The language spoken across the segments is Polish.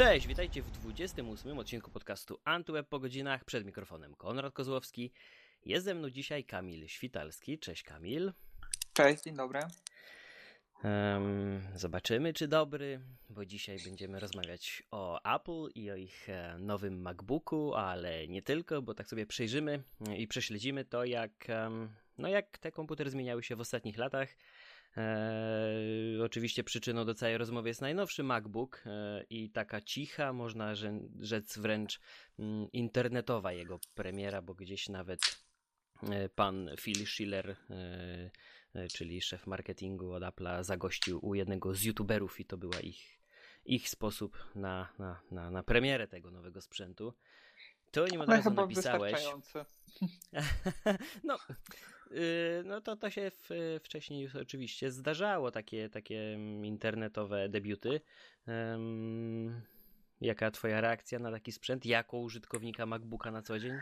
Cześć, witajcie w 28 odcinku podcastu Antweb po godzinach. Przed mikrofonem Konrad Kozłowski. Jest ze mną dzisiaj Kamil Świtalski. Cześć Kamil. Cześć, dzień dobry. Um, zobaczymy, czy dobry, bo dzisiaj będziemy rozmawiać o Apple i o ich e, nowym MacBooku, ale nie tylko, bo tak sobie przejrzymy i prześledzimy to, jak, no jak te komputery zmieniały się w ostatnich latach. E, oczywiście przyczyną do całej rozmowy jest najnowszy MacBook e, i taka cicha, można rzec wręcz mm, internetowa jego premiera, bo gdzieś nawet e, pan Phil Schiller, e, e, czyli szef marketingu od Apple'a, zagościł u jednego z youtuberów i to była ich, ich sposób na, na, na, na premierę tego nowego sprzętu. To nim od No razu napisałeś. no, no to, to się w, wcześniej już oczywiście zdarzało, takie, takie internetowe debiuty. Em, jaka twoja reakcja na taki sprzęt? Jako użytkownika MacBooka na co dzień?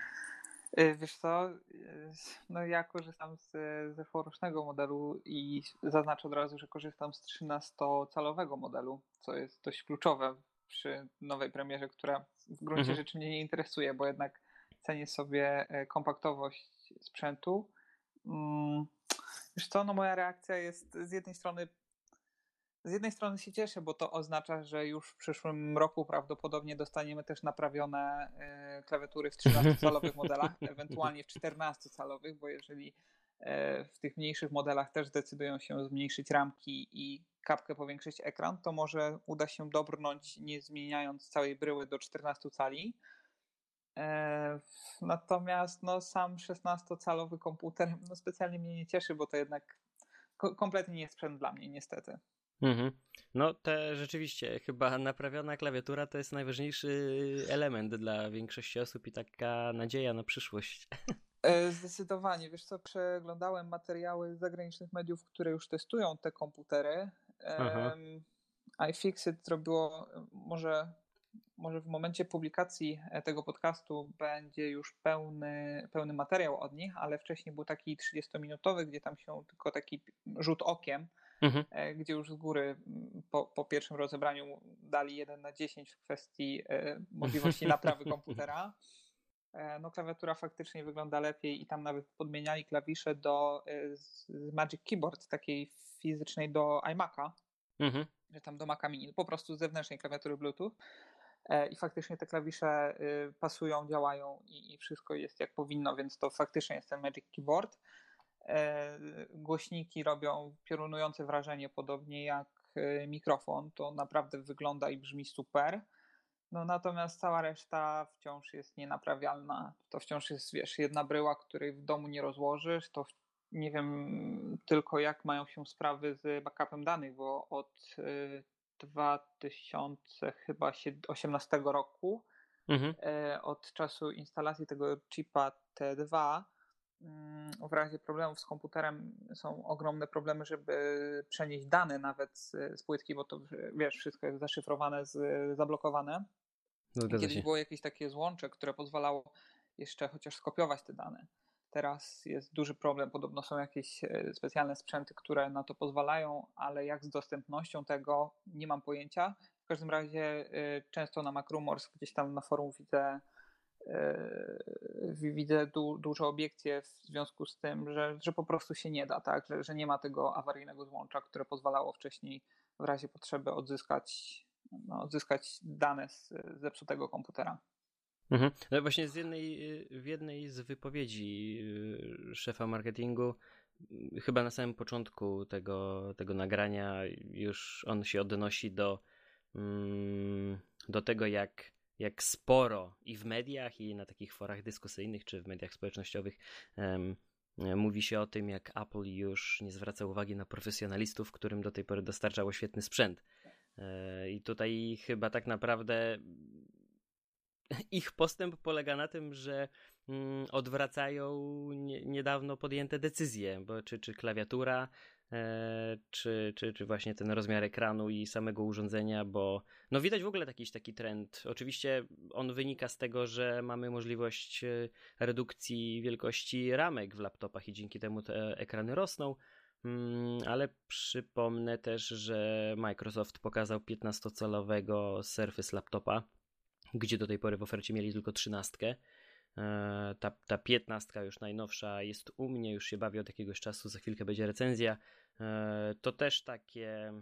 Y, Wiesz co, y, no ja korzystam z zeszłorocznego modelu i zaznaczę od razu, że korzystam z 13-calowego modelu, co jest dość kluczowe przy nowej premierze, która w gruncie Mhm. rzeczy mnie nie interesuje, bo jednak cenię sobie e, kompaktowość sprzętu. Mm, Wiesz co, no moja reakcja jest z jednej strony z jednej strony się cieszę, bo to oznacza, że już w przyszłym roku prawdopodobnie dostaniemy też naprawione e, klawiatury w 13-calowych modelach, ewentualnie w 14-calowych, bo jeżeli e, w tych mniejszych modelach też decydują się zmniejszyć ramki i kapkę powiększyć ekran, to może uda się dobrnąć nie zmieniając całej bryły do 14 cali. E, Natomiast no, sam 16-calowy komputer no, specjalnie mnie nie cieszy, bo to jednak ko- kompletnie nie jest sprzęt dla mnie, niestety. Mhm. No te rzeczywiście, chyba naprawiona klawiatura to jest najważniejszy element dla większości osób i taka nadzieja na przyszłość. E, Zdecydowanie. Wiesz co, przeglądałem materiały z zagranicznych mediów, które już testują te komputery. Aha. IFixit zrobiło, e, może, może w momencie publikacji e, tego podcastu będzie już pełny, pełny materiał od nich, ale wcześniej był taki 30-minutowy, gdzie tam się tylko taki rzut okiem, Mhm. e, gdzie już z góry po, po pierwszym rozebraniu dali 1 na 10 w kwestii e, możliwości naprawy komputera. No, klawiatura faktycznie wygląda lepiej i tam nawet podmieniali klawisze do z Magic Keyboard, takiej fizycznej do iMac'a, Mhm. że tam do Maca Mini, po prostu z zewnętrznej klawiatury Bluetooth. E, I faktycznie te klawisze y, pasują, działają i, wszystko jest jak powinno, więc to faktycznie jest ten Magic Keyboard. E, Głośniki robią piorunujące wrażenie, podobnie jak e, mikrofon. To naprawdę wygląda i brzmi super. No natomiast cała reszta wciąż jest nienaprawialna. To wciąż jest, wiesz, jedna bryła, której w domu nie rozłożysz. To nie wiem tylko jak mają się sprawy z backupem danych, bo od y, 2018 roku, Mhm. e, od czasu instalacji tego chipa T2, mm, w razie problemów z komputerem są ogromne problemy, żeby przenieść dane nawet z, z płytki, bo to wiesz, wszystko jest zaszyfrowane, z, zablokowane. Zgadza Kiedyś się. było jakieś takie złącze, które pozwalało jeszcze chociaż skopiować te dane. Teraz jest duży problem. Podobno są jakieś e, specjalne sprzęty, które na to pozwalają, ale jak z dostępnością tego, nie mam pojęcia. W każdym razie e, często na MacRumors gdzieś tam na forum widzę, e, wi- widzę du, duże obiekcje w związku z tym, że, że po prostu się nie da, tak? że, że nie ma tego awaryjnego złącza, które pozwalało wcześniej w razie potrzeby odzyskać, no, odzyskać dane z zepsutego komputera. Mhm. No właśnie z jednej, w jednej z wypowiedzi y, szefa marketingu, y, chyba na samym początku tego, tego nagrania, już on się odnosi do, mm, do tego, jak, jak sporo i w mediach, i na takich forach dyskusyjnych, czy w mediach społecznościowych e, mówi się o tym, jak Apple już nie zwraca uwagi na profesjonalistów, którym do tej pory dostarczało świetny sprzęt. E, I tutaj chyba tak naprawdę ich postęp polega na tym, że mm, odwracają nie, niedawno podjęte decyzje, bo czy, czy klawiatura, e, czy, czy, czy właśnie ten rozmiar ekranu i samego urządzenia, bo no widać w ogóle jakiś taki trend. Oczywiście on wynika z tego, że mamy możliwość e, redukcji wielkości ramek w laptopach i dzięki temu te ekrany rosną. Mm, ale przypomnę też, że Microsoft pokazał 15-calowego Surface laptopa, gdzie do tej pory w ofercie mieli tylko 13. E, ta, ta 15 już najnowsza jest u mnie, już się bawi od jakiegoś czasu, za chwilkę będzie recenzja. E, to też takie,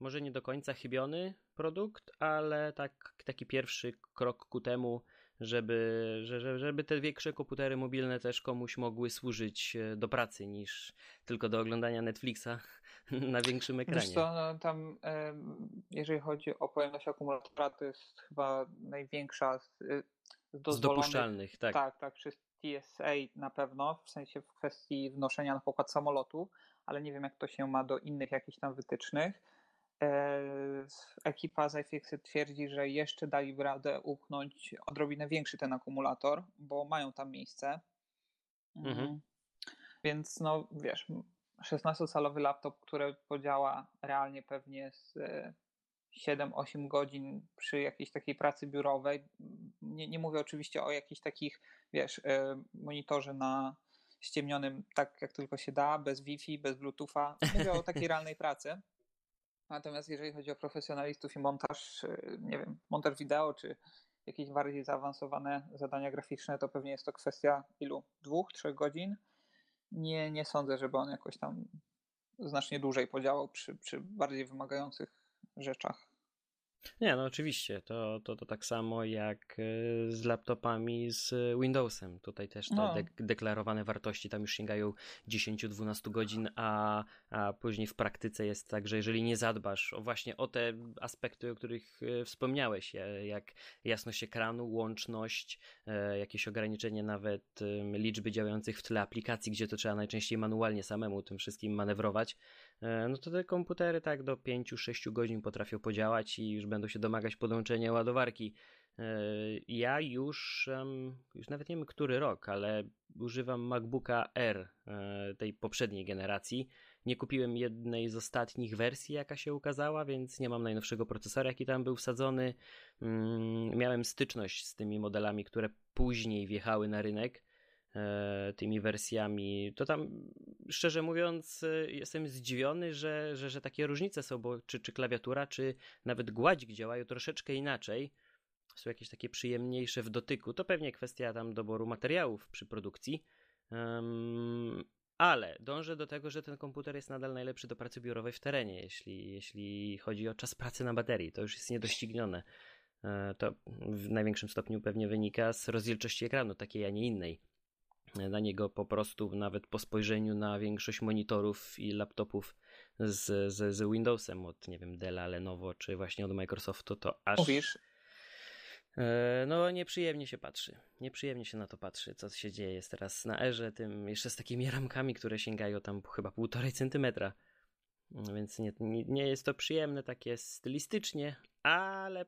może nie do końca chybiony produkt, ale tak, taki pierwszy krok ku temu, żeby, żeby te większe komputery mobilne też komuś mogły służyć e, do pracy niż tylko do oglądania Netflixa na większym ekranie. Wiesz co, no, tam jeżeli chodzi o pojemność akumulatora, to jest chyba największa z, z, z dopuszczalnych, tak. Tak, tak, przez TSA na pewno, w sensie w kwestii wnoszenia na pokład samolotu, ale nie wiem jak to się ma do innych jakichś tam wytycznych. E, ekipa z iFixit twierdzi, że jeszcze dali radę upchnąć odrobinę większy ten akumulator, bo mają tam miejsce. Mhm. Mm. Więc no wiesz, 16-calowy laptop, który podziała realnie pewnie z 7-8 e, godzin przy jakiejś takiej pracy biurowej. Nie, nie mówię oczywiście o jakichś takich, wiesz, e, monitorze na ściemnionym tak jak tylko się da, bez Wi-Fi, bez Bluetootha. Mówię o takiej realnej pracy. Natomiast jeżeli chodzi o profesjonalistów i montaż, y, nie wiem, montaż wideo czy jakieś bardziej zaawansowane zadania graficzne, to pewnie jest to kwestia ilu? Dwóch, trzech godzin? Nie, nie sądzę, żeby on jakoś tam znacznie dłużej podziałał przy, przy bardziej wymagających rzeczach. Nie, no oczywiście, to, to, to tak samo jak e, z laptopami z Windowsem. Tutaj też te no. de deklarowane wartości tam już sięgają 10-12 godzin, a, a później w praktyce jest tak, że jeżeli nie zadbasz o właśnie o te aspekty, o których e, wspomniałeś, jak jasność ekranu, łączność, e, jakieś ograniczenie nawet liczby działających w tle aplikacji, gdzie to trzeba najczęściej manualnie samemu tym wszystkim manewrować, no to te komputery tak do 5-6 godzin potrafią podziałać i już będą się domagać podłączenia ładowarki. E, ja już, już nawet nie wiem który rok, ale używam MacBooka R e, tej poprzedniej generacji. Nie kupiłem jednej z ostatnich wersji, jaka się ukazała, więc nie mam najnowszego procesora, jaki tam był wsadzony. Mm, miałem styczność z tymi modelami, które później wjechały na rynek e, tymi wersjami, to tam szczerze mówiąc jestem zdziwiony, że, że, że takie różnice są, bo czy, czy klawiatura, czy nawet gładzik działają troszeczkę inaczej, są jakieś takie przyjemniejsze w dotyku. To pewnie kwestia tam doboru materiałów przy produkcji. Um, ale dążę do tego, że ten komputer jest nadal najlepszy do pracy biurowej w terenie, jeśli, jeśli chodzi o czas pracy na baterii. To już jest niedoścignione. E, to w największym stopniu pewnie wynika z rozdzielczości ekranu, takiej, a nie innej na niego po prostu nawet po spojrzeniu na większość monitorów i laptopów z, z, z Windowsem od, nie wiem, Della, Lenovo czy właśnie od Microsoftu, to aż... Mówisz? E, no, nieprzyjemnie się patrzy. Nieprzyjemnie się na to patrzy, co się dzieje jest teraz na erze, tym jeszcze z takimi ramkami, które sięgają tam chyba półtorej centymetra. Więc nie, nie, nie jest to przyjemne takie stylistycznie, ale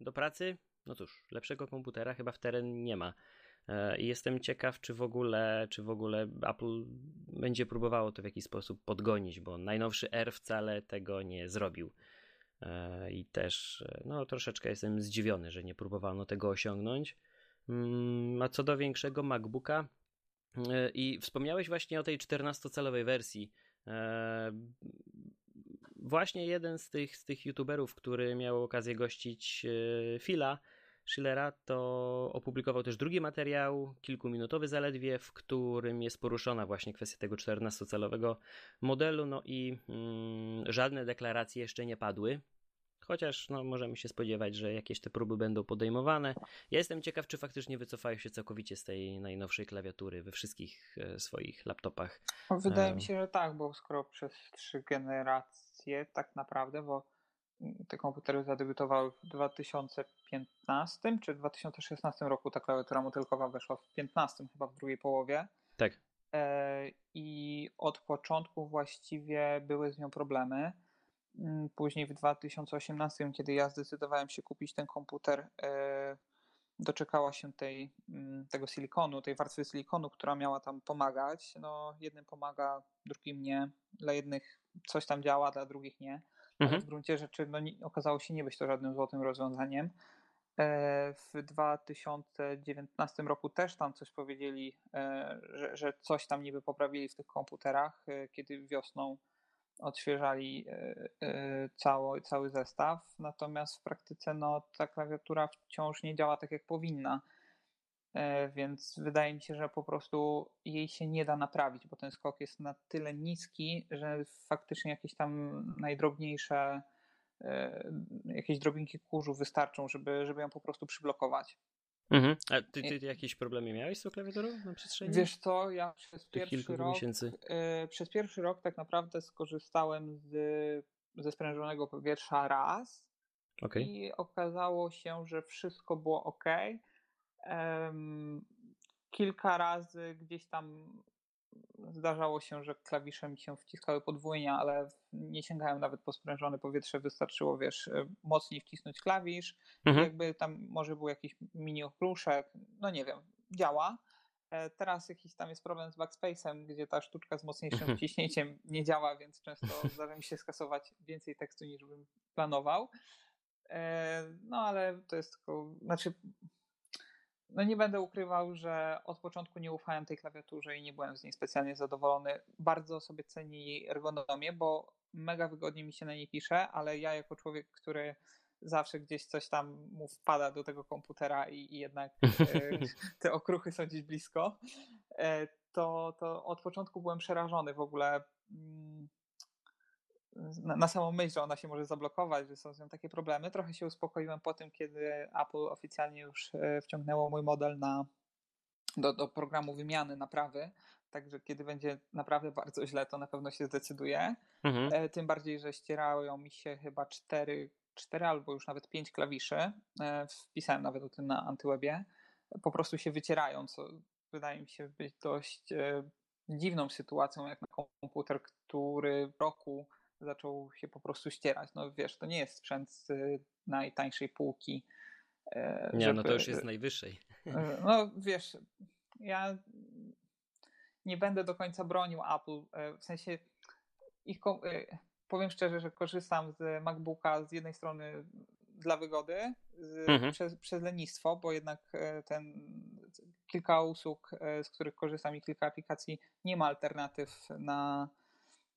do pracy, no cóż, lepszego komputera chyba w teren nie ma. E, I jestem ciekaw, czy w ogóle, czy w ogóle Apple będzie próbowało to w jakiś sposób podgonić, bo najnowszy R wcale tego nie zrobił. E, I też, e, no, troszeczkę jestem zdziwiony, że nie próbowano tego osiągnąć. Mm, a co do większego MacBooka, i wspomniałeś właśnie o tej 14-calowej wersji. Właśnie jeden z tych, z tych youtuberów, który miał okazję gościć Fila, Schillera, to opublikował też drugi materiał, kilkuminutowy zaledwie, w którym jest poruszona właśnie kwestia tego 14-calowego modelu, no i mm, żadne deklaracje jeszcze nie padły. Chociaż no, możemy się spodziewać, że jakieś te próby będą podejmowane. Ja jestem ciekaw, czy faktycznie wycofają się całkowicie z tej najnowszej klawiatury we wszystkich e, swoich laptopach. Wydaje mi się, że tak, bo skoro przez trzy generacje tak naprawdę, bo te komputery zadebiutowały w 2015 czy 2016 roku. Ta klawiatura motylkowa weszła w 15 chyba w drugiej połowie. Tak. E, I od początku właściwie były z nią problemy. Mm, później w 2018, kiedy ja zdecydowałem się kupić ten komputer, e, doczekała się tej, mm, tego silikonu, tej warstwy silikonu, która miała tam pomagać. No, jednym pomaga, drugim nie. Dla jednych coś tam działa, dla drugich nie mhm. w gruncie rzeczy no, nie, okazało się nie być to żadnym złotym rozwiązaniem. E, w 2019 roku też tam coś powiedzieli, e, że, że coś tam niby poprawili w tych komputerach, e, kiedy wiosną odświeżali cały, cały zestaw. Natomiast w praktyce no, ta klawiatura wciąż nie działa tak jak powinna. Więc wydaje mi się, że po prostu jej się nie da naprawić, bo ten skok jest na tyle niski, że faktycznie jakieś tam najdrobniejsze E, jakieś drobinki kurzu wystarczą, żeby, żeby ją po prostu przyblokować. Mhm. A ty, ty, jakieś problemy miałeś z tą klawiaturą na przestrzeni? Wiesz co, ja przez pierwszy rok miesięcy. E, przez pierwszy rok tak naprawdę skorzystałem z, ze sprężonego powietrza raz okay. i okazało się, że wszystko było ok. Kilka razy gdzieś tam zdarzało się, że klawisze mi się wciskały podwójnie, ale nie sięgałem nawet po sprężone powietrze, wystarczyło, wiesz, e, mocniej wcisnąć klawisz, mhm. jakby tam może był jakiś mini okruszek, no nie wiem, działa. E, teraz jakiś tam jest problem z backspace'em, gdzie ta sztuczka z mocniejszym mhm. wciśnięciem nie działa, więc często zdarza mi się skasować więcej tekstu niż bym planował. E, no ale to jest tylko, znaczy no nie będę ukrywał, że od początku nie ufałem tej klawiaturze i nie byłem z niej specjalnie zadowolony. Bardzo sobie cenię jej ergonomię, bo mega wygodnie mi się na niej pisze, ale ja jako człowiek, który zawsze gdzieś coś tam mu wpada do tego komputera i, i jednak e, te okruchy są gdzieś blisko, e, to, to od początku byłem przerażony w ogóle mm, na, na samą myśl, że ona się może zablokować, że są z nią takie problemy. Trochę się uspokoiłem po tym, kiedy Apple oficjalnie już e, wciągnęło mój model na, do, do programu wymiany naprawy. Także kiedy będzie naprawdę bardzo źle, to na pewno się zdecyduje. Mhm. E, tym bardziej, że ścierają mi się chyba cztery, cztery albo już nawet pięć klawiszy. E, wpisałem nawet o tym na Antywebie. Po prostu się wycierają, co wydaje mi się być dość dziwną sytuacją, jak na komputer, który w roku zaczął się po prostu ścierać. No wiesz, to nie jest sprzęt z najtańszej półki. E, nie, żeby, no to już jest najwyższej. E, no wiesz, ja nie będę do końca bronił Apple, e, w sensie ich, powiem szczerze, że korzystam z MacBooka z jednej strony dla wygody, z, mhm. przez, przez lenistwo, bo jednak ten kilka usług, z których korzystam i kilka aplikacji nie ma alternatyw na,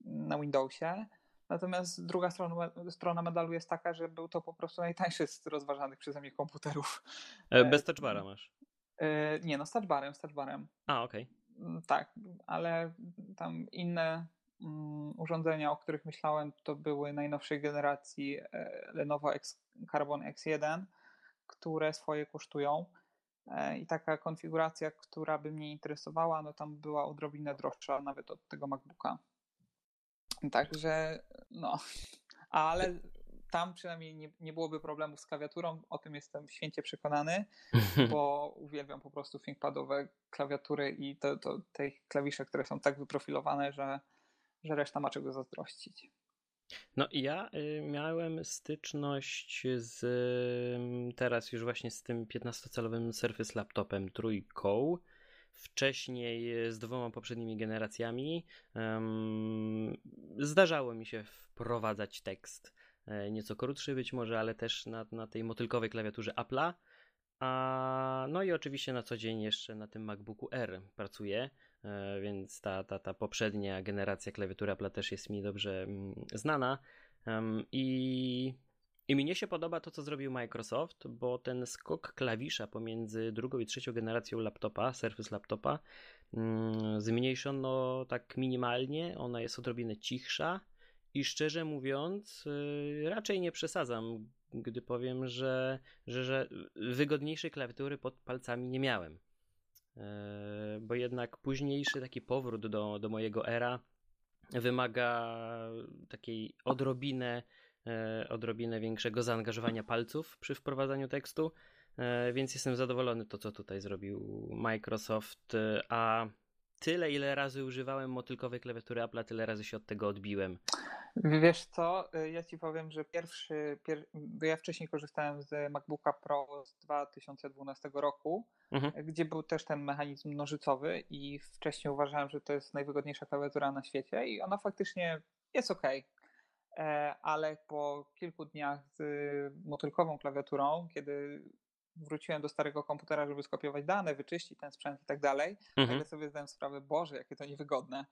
na Windowsie. Natomiast druga strona, strona medalu jest taka, że był to po prostu najtańszy z rozważanych przeze mnie komputerów. E, bez touchbara masz? E, nie, no z touchbarem, z touchbarem. A, okej. Okay. Mm, tak, ale tam inne um, urządzenia, o których myślałem, to były najnowszej generacji e, Lenovo X, Carbon X1, które swoje kosztują. I taka konfiguracja, która by mnie interesowała, no tam była odrobinę droższa nawet od tego MacBooka. Także no, ale tam przynajmniej nie, nie byłoby problemu z klawiaturą, o tym jestem święcie przekonany, bo uwielbiam po prostu ThinkPadowe klawiatury i to, to, te klawisze, które są tak wyprofilowane, że, że reszta ma czego zazdrościć. No i ja y, miałem styczność z teraz już właśnie z tym 15-calowym Surface laptopem trójką wcześniej z dwoma poprzednimi generacjami um, zdarzało mi się wprowadzać tekst. E, nieco krótszy być może, ale też na, na tej motylkowej klawiaturze Apple'a. A, no i oczywiście na co dzień jeszcze na tym MacBooku R pracuję, e, więc ta, ta, ta poprzednia generacja klawiatury Apple'a też jest mi dobrze mm, znana. I i mnie się podoba to, co zrobił Microsoft, bo ten skok klawisza pomiędzy drugą i trzecią generacją laptopa, Surface laptopa, mm, zmniejszono tak minimalnie. Ona jest odrobinę cichsza i szczerze mówiąc, y, raczej nie przesadzam, gdy powiem, że, że, że wygodniejszej klawiatury pod palcami nie miałem. E, bo jednak późniejszy taki powrót do, do mojego era wymaga takiej odrobinę odrobinę większego zaangażowania palców przy wprowadzaniu tekstu, e, więc jestem zadowolony to, co tutaj zrobił Microsoft, e, a tyle, ile razy używałem motylkowej klawiatury Apple, tyle razy się od tego odbiłem. Wiesz co, ja ci powiem, że pierwszy, pier... ja wcześniej korzystałem z MacBooka Pro z 2012 roku, mhm. gdzie był też ten mechanizm nożycowy i wcześniej uważałem, że to jest najwygodniejsza klawiatura na świecie i ona faktycznie jest ok. E, ale po kilku dniach z motylkową klawiaturą, kiedy wróciłem do starego komputera, żeby skopiować dane, wyczyścić ten sprzęt i tak dalej, mhm. nagle sobie zdałem sprawę, Boże, jakie to niewygodne.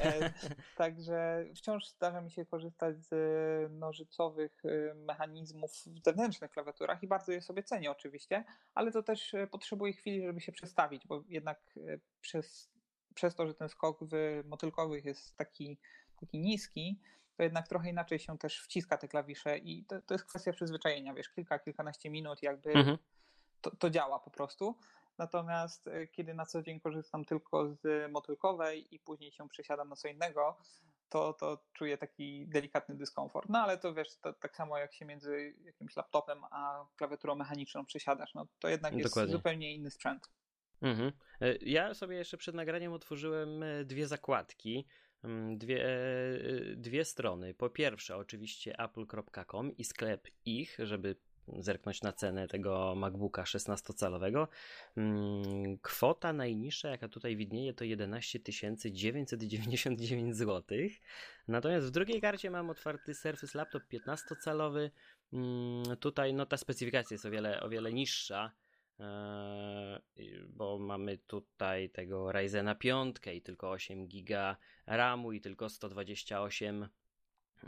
E, także wciąż zdarza mi się korzystać z nożycowych y, mechanizmów w zewnętrznych klawiaturach i bardzo je sobie cenię oczywiście, ale to też e, potrzebuje chwili, żeby się przestawić, bo jednak e, przez, przez to, że ten skok w motylkowych jest taki, taki niski, to jednak trochę inaczej się też wciska te klawisze i to, to jest kwestia przyzwyczajenia, wiesz, kilka, kilkanaście minut jakby mhm. to, to działa po prostu. Natomiast e, kiedy na co dzień korzystam tylko z motylkowej i później się przesiadam na co innego, to, to czuję taki delikatny dyskomfort. No ale to wiesz, to, tak samo jak się między jakimś laptopem a klawiaturą mechaniczną przesiadasz, no to jednak jest Dokładnie. zupełnie inny sprzęt. Mhm. E, ja sobie jeszcze przed nagraniem otworzyłem e, dwie zakładki, dwie, dwie strony. Po pierwsze, oczywiście apple.com i sklep ich, żeby zerknąć na cenę tego MacBooka 16-calowego. Mm, kwota najniższa, jaka tutaj widnieje, to 11 999 zł. Natomiast w drugiej karcie mam otwarty Surface Laptop 15-calowy. Mm, tutaj no, ta specyfikacja jest o wiele, o wiele niższa e, bo mamy tutaj tego Ryzena 5 i tylko 8 GB RAMu i tylko 128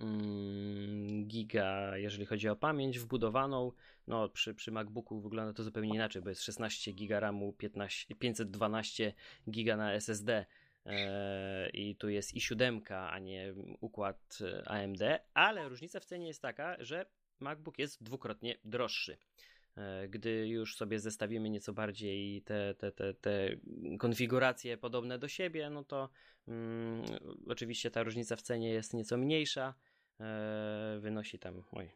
Mm, giga, jeżeli chodzi o pamięć wbudowaną. No, przy, przy MacBooku wygląda to zupełnie inaczej, bo jest 16 giga RAMu, 15, 512 giga na SSD e, i tu jest i7, a nie układ e, AMD, ale różnica w cenie jest taka, że MacBook jest dwukrotnie droższy. E, gdy już sobie zestawimy nieco bardziej te, te, te, te konfiguracje podobne do siebie, no to mm, oczywiście ta różnica w cenie jest nieco mniejsza. E, wynosi tam, oj,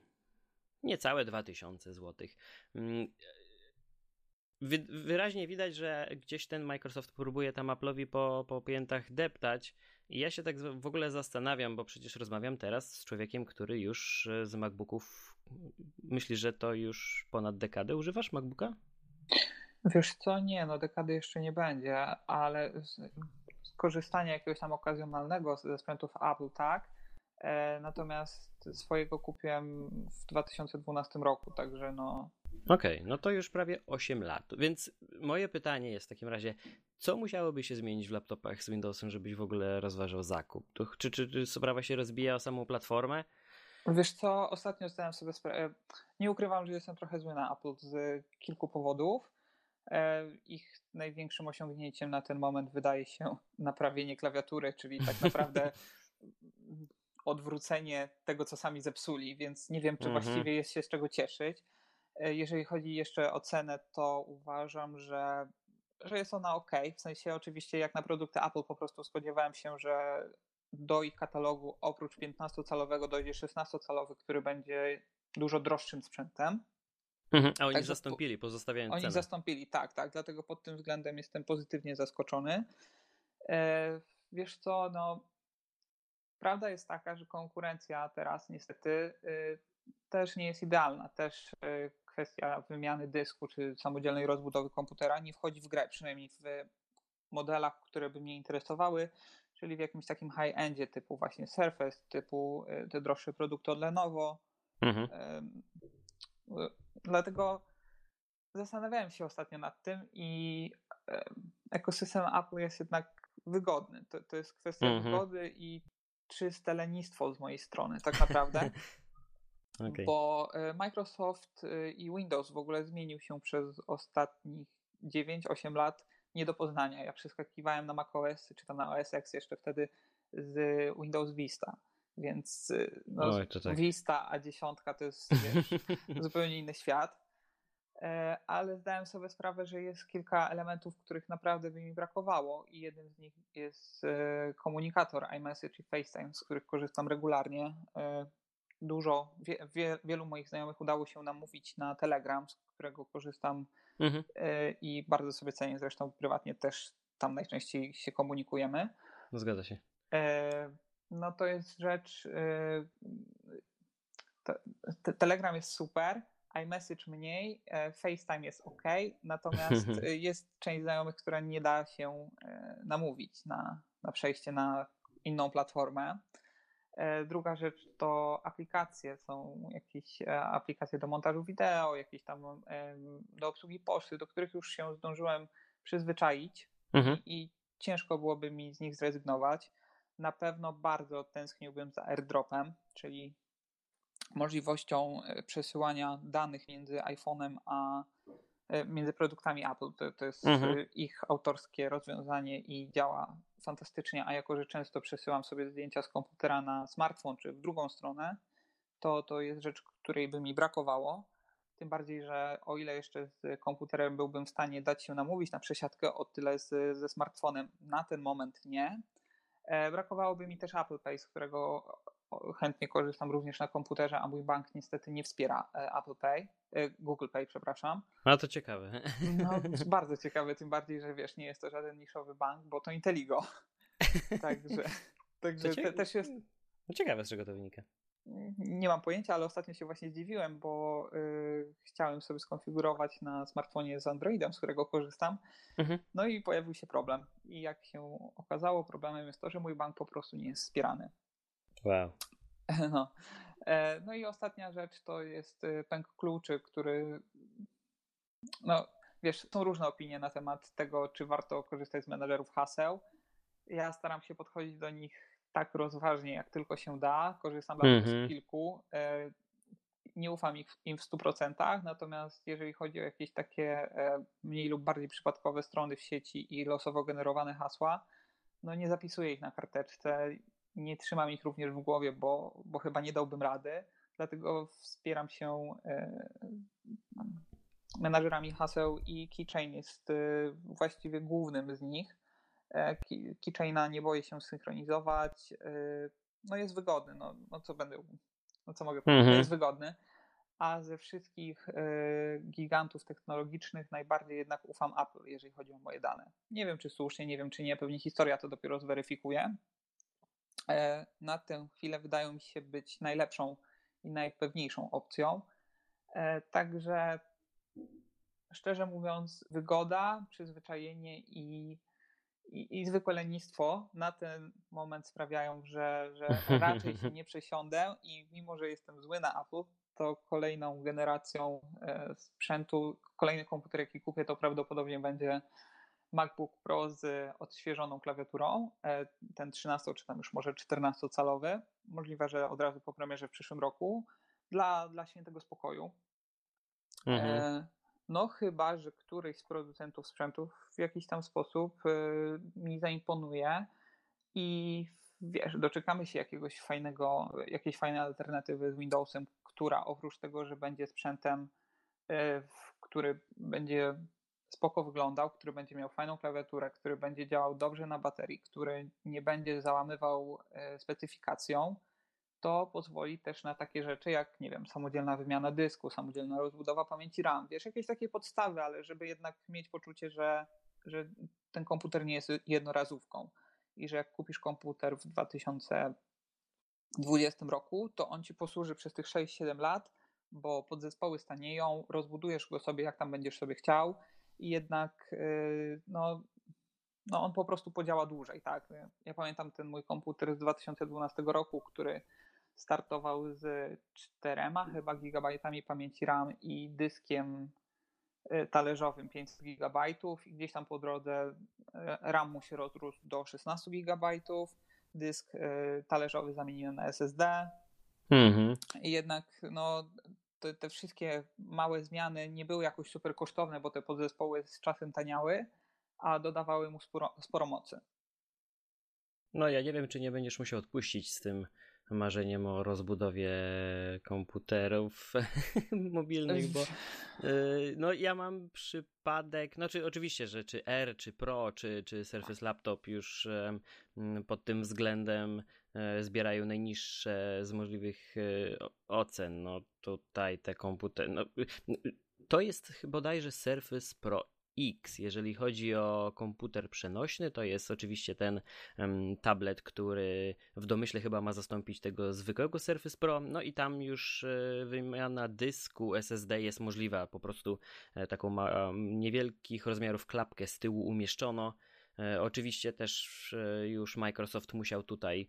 niecałe 2000 zł. Mm, wy, wyraźnie widać, że gdzieś ten Microsoft próbuje tam Apple'owi po, po piętach deptać. I ja się tak w ogóle zastanawiam, bo przecież rozmawiam teraz z człowiekiem, który już e, z MacBooków Myślisz, że to już ponad dekadę używasz MacBooka? Wiesz co, nie, no dekady jeszcze nie będzie, ale skorzystanie jakiegoś tam okazjonalnego ze sprzętów Apple, tak. E, natomiast swojego kupiłem w 2012 roku, także no. Okej, okay, no to już prawie 8 lat. Więc moje pytanie jest w takim razie, co musiałoby się zmienić w laptopach z Windowsem, żebyś w ogóle rozważał zakup? Czy, czy, czy sprawa się rozbija o samą platformę? Wiesz co, ostatnio zdałem sobie sprawę, nie ukrywam, że jestem trochę zły na Apple z kilku powodów. E, ich największym osiągnięciem na ten moment wydaje się naprawienie klawiatury, czyli tak naprawdę odwrócenie tego, co sami zepsuli, więc nie wiem, czy mhm. właściwie jest się z czego cieszyć. E, jeżeli chodzi jeszcze o cenę, to uważam, że, że jest ona ok. W sensie, oczywiście, jak na produkty Apple, po prostu spodziewałem się, że do ich katalogu oprócz 15-calowego dojdzie 16-calowy, który będzie dużo droższym sprzętem. Mhm, a oni tak, zastąpili, pozostawiając Oni cenę. zastąpili, tak, tak, dlatego pod tym względem jestem pozytywnie zaskoczony. E, wiesz co, no prawda jest taka, że konkurencja teraz niestety y, też nie jest idealna. Też y, kwestia wymiany dysku czy samodzielnej rozbudowy komputera nie wchodzi w grę, przynajmniej w modelach, które by mnie interesowały czyli w jakimś takim high-endzie typu właśnie Surface, typu y, te droższe produkty od Lenovo. Mhm. Dlatego zastanawiałem się ostatnio nad tym i ekosystem Apple jest jednak wygodny. To, to jest kwestia mhm. wygody i czyste lenistwo z mojej strony tak naprawdę. okay. Bo y, Microsoft y, i Windows w ogóle zmienił się przez ostatnich 9-8 lat nie do poznania. Ja przeskakiwałem na macOS czy tam na OS X jeszcze wtedy z Windows Vista. Więc y, no, Oj, tak. Vista a dziesiątka to jest wiesz, zupełnie inny świat. E, ale zdałem sobie sprawę, że jest kilka elementów, których naprawdę by mi brakowało, i jednym z nich jest e, komunikator iMessage i FaceTime, z których korzystam regularnie. Dużo, wie, wie, wielu moich znajomych udało się namówić na Telegram, z którego korzystam mhm. E, i bardzo sobie cenię, zresztą prywatnie też tam najczęściej się komunikujemy. No zgadza się. E, no to jest rzecz, e, Telegram jest super, iMessage mniej, FaceTime jest ok, natomiast jest część znajomych, która nie da się namówić na, na przejście na inną platformę. Druga rzecz to aplikacje. Są jakieś aplikacje do montażu wideo, jakieś tam do obsługi poczty, do których już się zdążyłem przyzwyczaić mhm. i ciężko byłoby mi z nich zrezygnować. Na pewno bardzo tęskniłbym za airdropem, czyli możliwością e, przesyłania danych między iPhone'em a e, między produktami Apple. To, to jest mhm. E, ich autorskie rozwiązanie i działa fantastycznie, a jako, że często przesyłam sobie zdjęcia z komputera na smartfon czy w drugą stronę, to, to jest rzecz, której by mi brakowało. Tym bardziej, że o ile jeszcze z komputerem byłbym w stanie dać się namówić na przesiadkę, o tyle z, ze smartfonem na ten moment nie. Brakowałoby mi też Apple Pay, z którego chętnie korzystam również na komputerze, a mój bank niestety nie wspiera e, Apple Pay, e, Google Pay, przepraszam. A to ciekawe. No, bardzo ciekawe, tym bardziej, że wiesz, nie jest to żaden niszowy bank, bo to Inteligo. Także, także te, też jest... No ciekawe, z czego to wynika. Nie mam pojęcia, ale ostatnio się właśnie zdziwiłem, bo y, chciałem sobie skonfigurować na smartfonie z Androidem, z którego korzystam. Mhm. No i pojawił się problem. I jak się okazało, problemem jest to, że mój bank po prostu nie jest wspierany. Wow. No. E, no i ostatnia rzecz to jest y, pęk kluczy, który no wiesz, są różne opinie na temat tego, czy warto korzystać z menedżerów haseł. Ja staram się podchodzić do nich tak rozważnie, jak tylko się da. Korzystam mm -hmm. z kilku. E, nie ufam im w 100%, natomiast jeżeli chodzi o jakieś takie e, mniej lub bardziej przypadkowe strony w sieci i losowo generowane hasła, no nie zapisuję ich na karteczce nie trzymam ich również w głowie, bo, bo chyba nie dałbym rady. Dlatego wspieram się e, menadżerami haseł i Keychain jest e, właściwie głównym z nich. E, Keychaina nie boję się synchronizować. No jest wygodny, no, no co będę, no co mogę powiedzieć, mhm. jest wygodny. A ze wszystkich gigantów technologicznych najbardziej jednak ufam Apple, jeżeli chodzi o moje dane. Nie wiem, czy słusznie, nie wiem, czy nie, pewnie historia to dopiero zweryfikuje, na tę chwilę wydają mi się być najlepszą i najpewniejszą opcją. E, także szczerze mówiąc, wygoda, przyzwyczajenie i, i, i zwykłe lenistwo na ten moment sprawiają, że, że raczej się nie przesiądę i mimo, że jestem zły na Apple, to kolejną generacją e, sprzętu, kolejny komputer, jaki kupię, to prawdopodobnie będzie MacBook Pro z odświeżoną klawiaturą, e, ten 13 czy tam już może 14-calowy. Możliwe, że od razu po premierze w przyszłym roku dla, dla świętego spokoju. Mhm. E, no chyba, że któryś z producentów sprzętów w jakiś tam sposób e, mi zaimponuje i wiesz, doczekamy się jakiegoś fajnego, jakiejś fajnej alternatywy z Windowsem, która oprócz tego, że będzie sprzętem, który będzie spoko wyglądał, który będzie miał fajną klawiaturę, który będzie działał dobrze na baterii, który nie będzie załamywał e, specyfikacją, to pozwoli też na takie rzeczy jak, nie wiem, samodzielna wymiana dysku, samodzielna rozbudowa pamięci RAM, wiesz, jakieś takie podstawy, ale żeby jednak mieć poczucie, że, że ten komputer nie jest jednorazówką i że jak kupisz komputer w 2020 roku, to on ci posłuży przez tych 6-7 lat, bo podzespoły stanieją, rozbudujesz go sobie jak tam będziesz sobie chciał i jednak y, no, no on po prostu podziała dłużej. Tak? Ja pamiętam ten mój komputer z 2012 roku, który startował z czterema chyba gigabajtami pamięci RAM i dyskiem y, talerzowym 500 gigabajtów i gdzieś tam po drodze y, RAM mu się rozrósł do 16 gigabajtów, dysk talerzowy zamieniłem na SSD. Mhm. I jednak no, te, te, wszystkie małe zmiany nie były jakoś super kosztowne, bo te podzespoły z czasem taniały, a dodawały mu sporo, sporo mocy. No ja nie wiem, czy nie będziesz musiał odpuścić z tym marzeniem o rozbudowie komputerów mobilnych, bo y, no ja mam przypadek, znaczy oczywiście, że czy R, czy Pro, czy, czy Surface Laptop już pod tym względem e, zbierają najniższe z możliwych e, ocen. No tutaj te komputery. No, to jest bodajże Surface Pro X. Jeżeli chodzi o komputer przenośny, to jest oczywiście ten um, tablet, który w domyśle chyba ma zastąpić tego zwykłego Surface Pro. No i tam już e, wymiana dysku SSD jest możliwa. Po prostu e, taką ma, niewielkich rozmiarów klapkę z tyłu umieszczono. E, oczywiście też już Microsoft musiał tutaj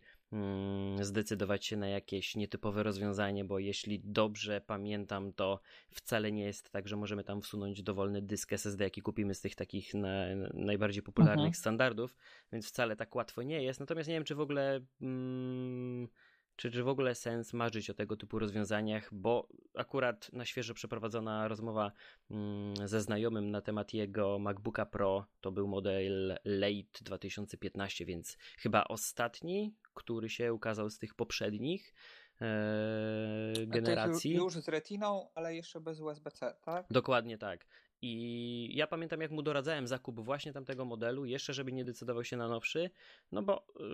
zdecydować się na jakieś nietypowe rozwiązanie, bo jeśli dobrze pamiętam, to wcale nie jest tak, że możemy tam wsunąć dowolny dysk SSD, jaki kupimy z tych takich na, najbardziej popularnych mhm. standardów, więc wcale tak łatwo nie jest. Natomiast nie wiem, czy w ogóle. Mm, czy, czy w ogóle sens marzyć o tego typu rozwiązaniach, bo akurat na świeżo przeprowadzona rozmowa mm, ze znajomym na temat jego MacBooka Pro to był model Late 2015, więc chyba ostatni, który się ukazał z tych poprzednich e, generacji. Już, z retiną, ale jeszcze bez USB-C, tak? Dokładnie tak. I ja pamiętam, jak mu doradzałem zakup właśnie tamtego modelu, jeszcze żeby nie decydował się na nowszy, no bo yy,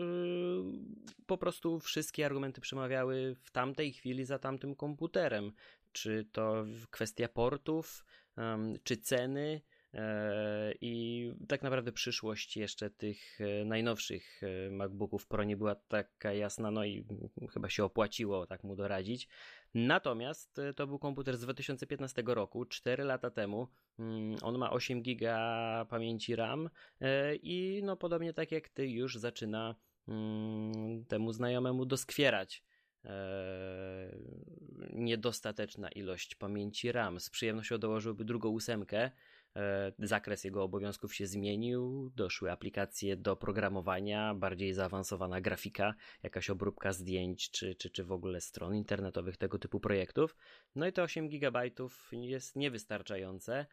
po prostu wszystkie argumenty przemawiały w tamtej chwili za tamtym komputerem. Czy to kwestia portów, yy, czy ceny, I tak naprawdę przyszłość jeszcze tych e, najnowszych e, MacBooków Pro nie była taka jasna, no i chyba się opłaciło tak mu doradzić. Natomiast to był komputer z 2015 roku, 4 lata temu. Mm, on ma 8 GB pamięci RAM i no podobnie tak jak ty już zaczyna mm, temu znajomemu doskwierać niedostateczna ilość pamięci RAM. Z przyjemnością dołożyłby drugą ósemkę, E, zakres jego obowiązków się zmienił, doszły aplikacje do programowania, bardziej zaawansowana grafika, jakaś obróbka zdjęć, czy, czy, czy w ogóle stron internetowych, tego typu projektów. No i te 8 GB jest niewystarczające.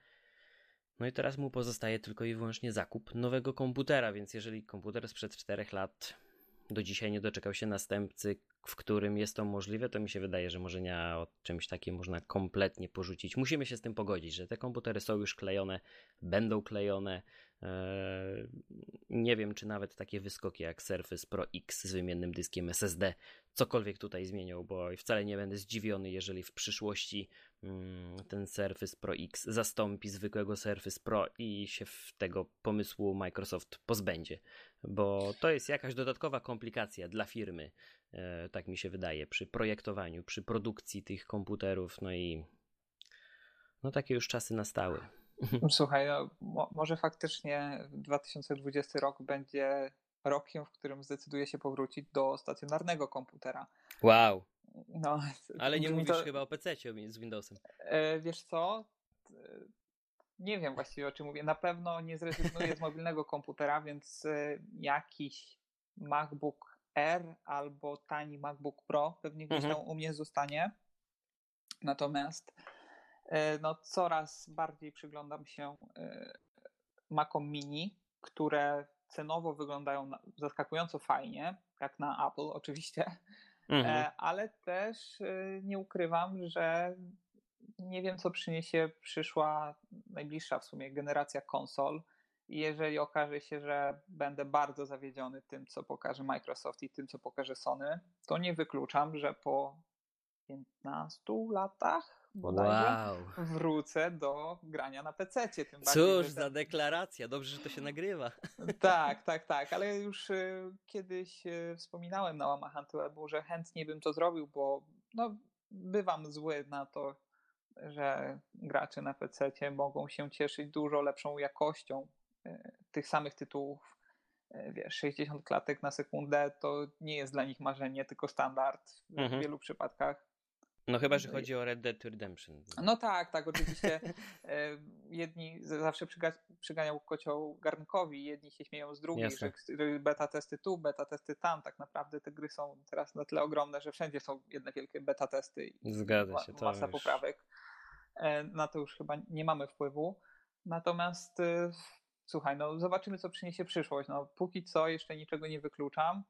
No i teraz mu pozostaje tylko i wyłącznie zakup nowego komputera, więc jeżeli komputer sprzed 4 lat do dzisiaj nie doczekał się następcy, w którym jest to możliwe, to mi się wydaje, że może nie o czymś takim można kompletnie porzucić. Musimy się z tym pogodzić, że te komputery są już klejone, będą klejone. Eee, nie wiem, czy nawet takie wyskoki jak Surface Pro X z wymiennym dyskiem SSD cokolwiek tutaj zmienią, bo wcale nie będę zdziwiony, jeżeli w przyszłości mm, ten Surface Pro X zastąpi zwykłego Surface Pro i się tego pomysłu Microsoft pozbędzie, bo to jest jakaś dodatkowa komplikacja dla firmy, e, tak mi się wydaje, przy projektowaniu, przy produkcji tych komputerów, no i no takie już czasy nastały. Słuchaj, no, mo może faktycznie 2020 rok będzie rokiem, w którym zdecyduje się powrócić do stacjonarnego komputera. Wow. No, Ale nie mówisz to... chyba o PC z Windowsem. E, wiesz co? Nie wiem właściwie o czym mówię. Na pewno nie zrezygnuję z mobilnego komputera, więc e, jakiś MacBook Air albo tani MacBook Pro pewnie gdzieś mhm. tam u mnie zostanie. Natomiast e, no, coraz bardziej przyglądam się Macom Mini, które cenowo wyglądają zaskakująco fajnie, jak na Apple oczywiście, mhm. E, ale też e, nie ukrywam, że nie wiem, co przyniesie przyszła, najbliższa w sumie generacja konsol. I jeżeli okaże się, że będę bardzo zawiedziony tym, co pokaże Microsoft i tym, co pokaże Sony, to nie wykluczam, że po 15 latach bodajże, wow. wrócę do grania na PC. Tym Cóż za deklaracja, dobrze, że to się nagrywa. Tak, tak, tak, ale już y, kiedyś y, wspominałem na łamach Antywebu, że chętnie bym to zrobił, bo no, bywam zły na to, że gracze na PC mogą się cieszyć dużo lepszą jakością y, tych samych tytułów. Wiesz, 60 klatek na sekundę to nie jest dla nich marzenie, tylko standard w mhm. wielu przypadkach. No chyba, że chodzi o Red Dead Redemption. No tak, tak, oczywiście. E, jedni zawsze przyga przyganiał kocioł garnkowi, jedni się śmieją z drugich, że beta testy tu, beta testy tam. Tak naprawdę te gry są teraz na tyle ogromne, że wszędzie są jedne wielkie beta testy i Zgadza się, to masa już... poprawek. E, na to już chyba nie mamy wpływu. Natomiast e, słuchaj, no zobaczymy, co przyniesie przyszłość. No, póki co jeszcze niczego nie wykluczam.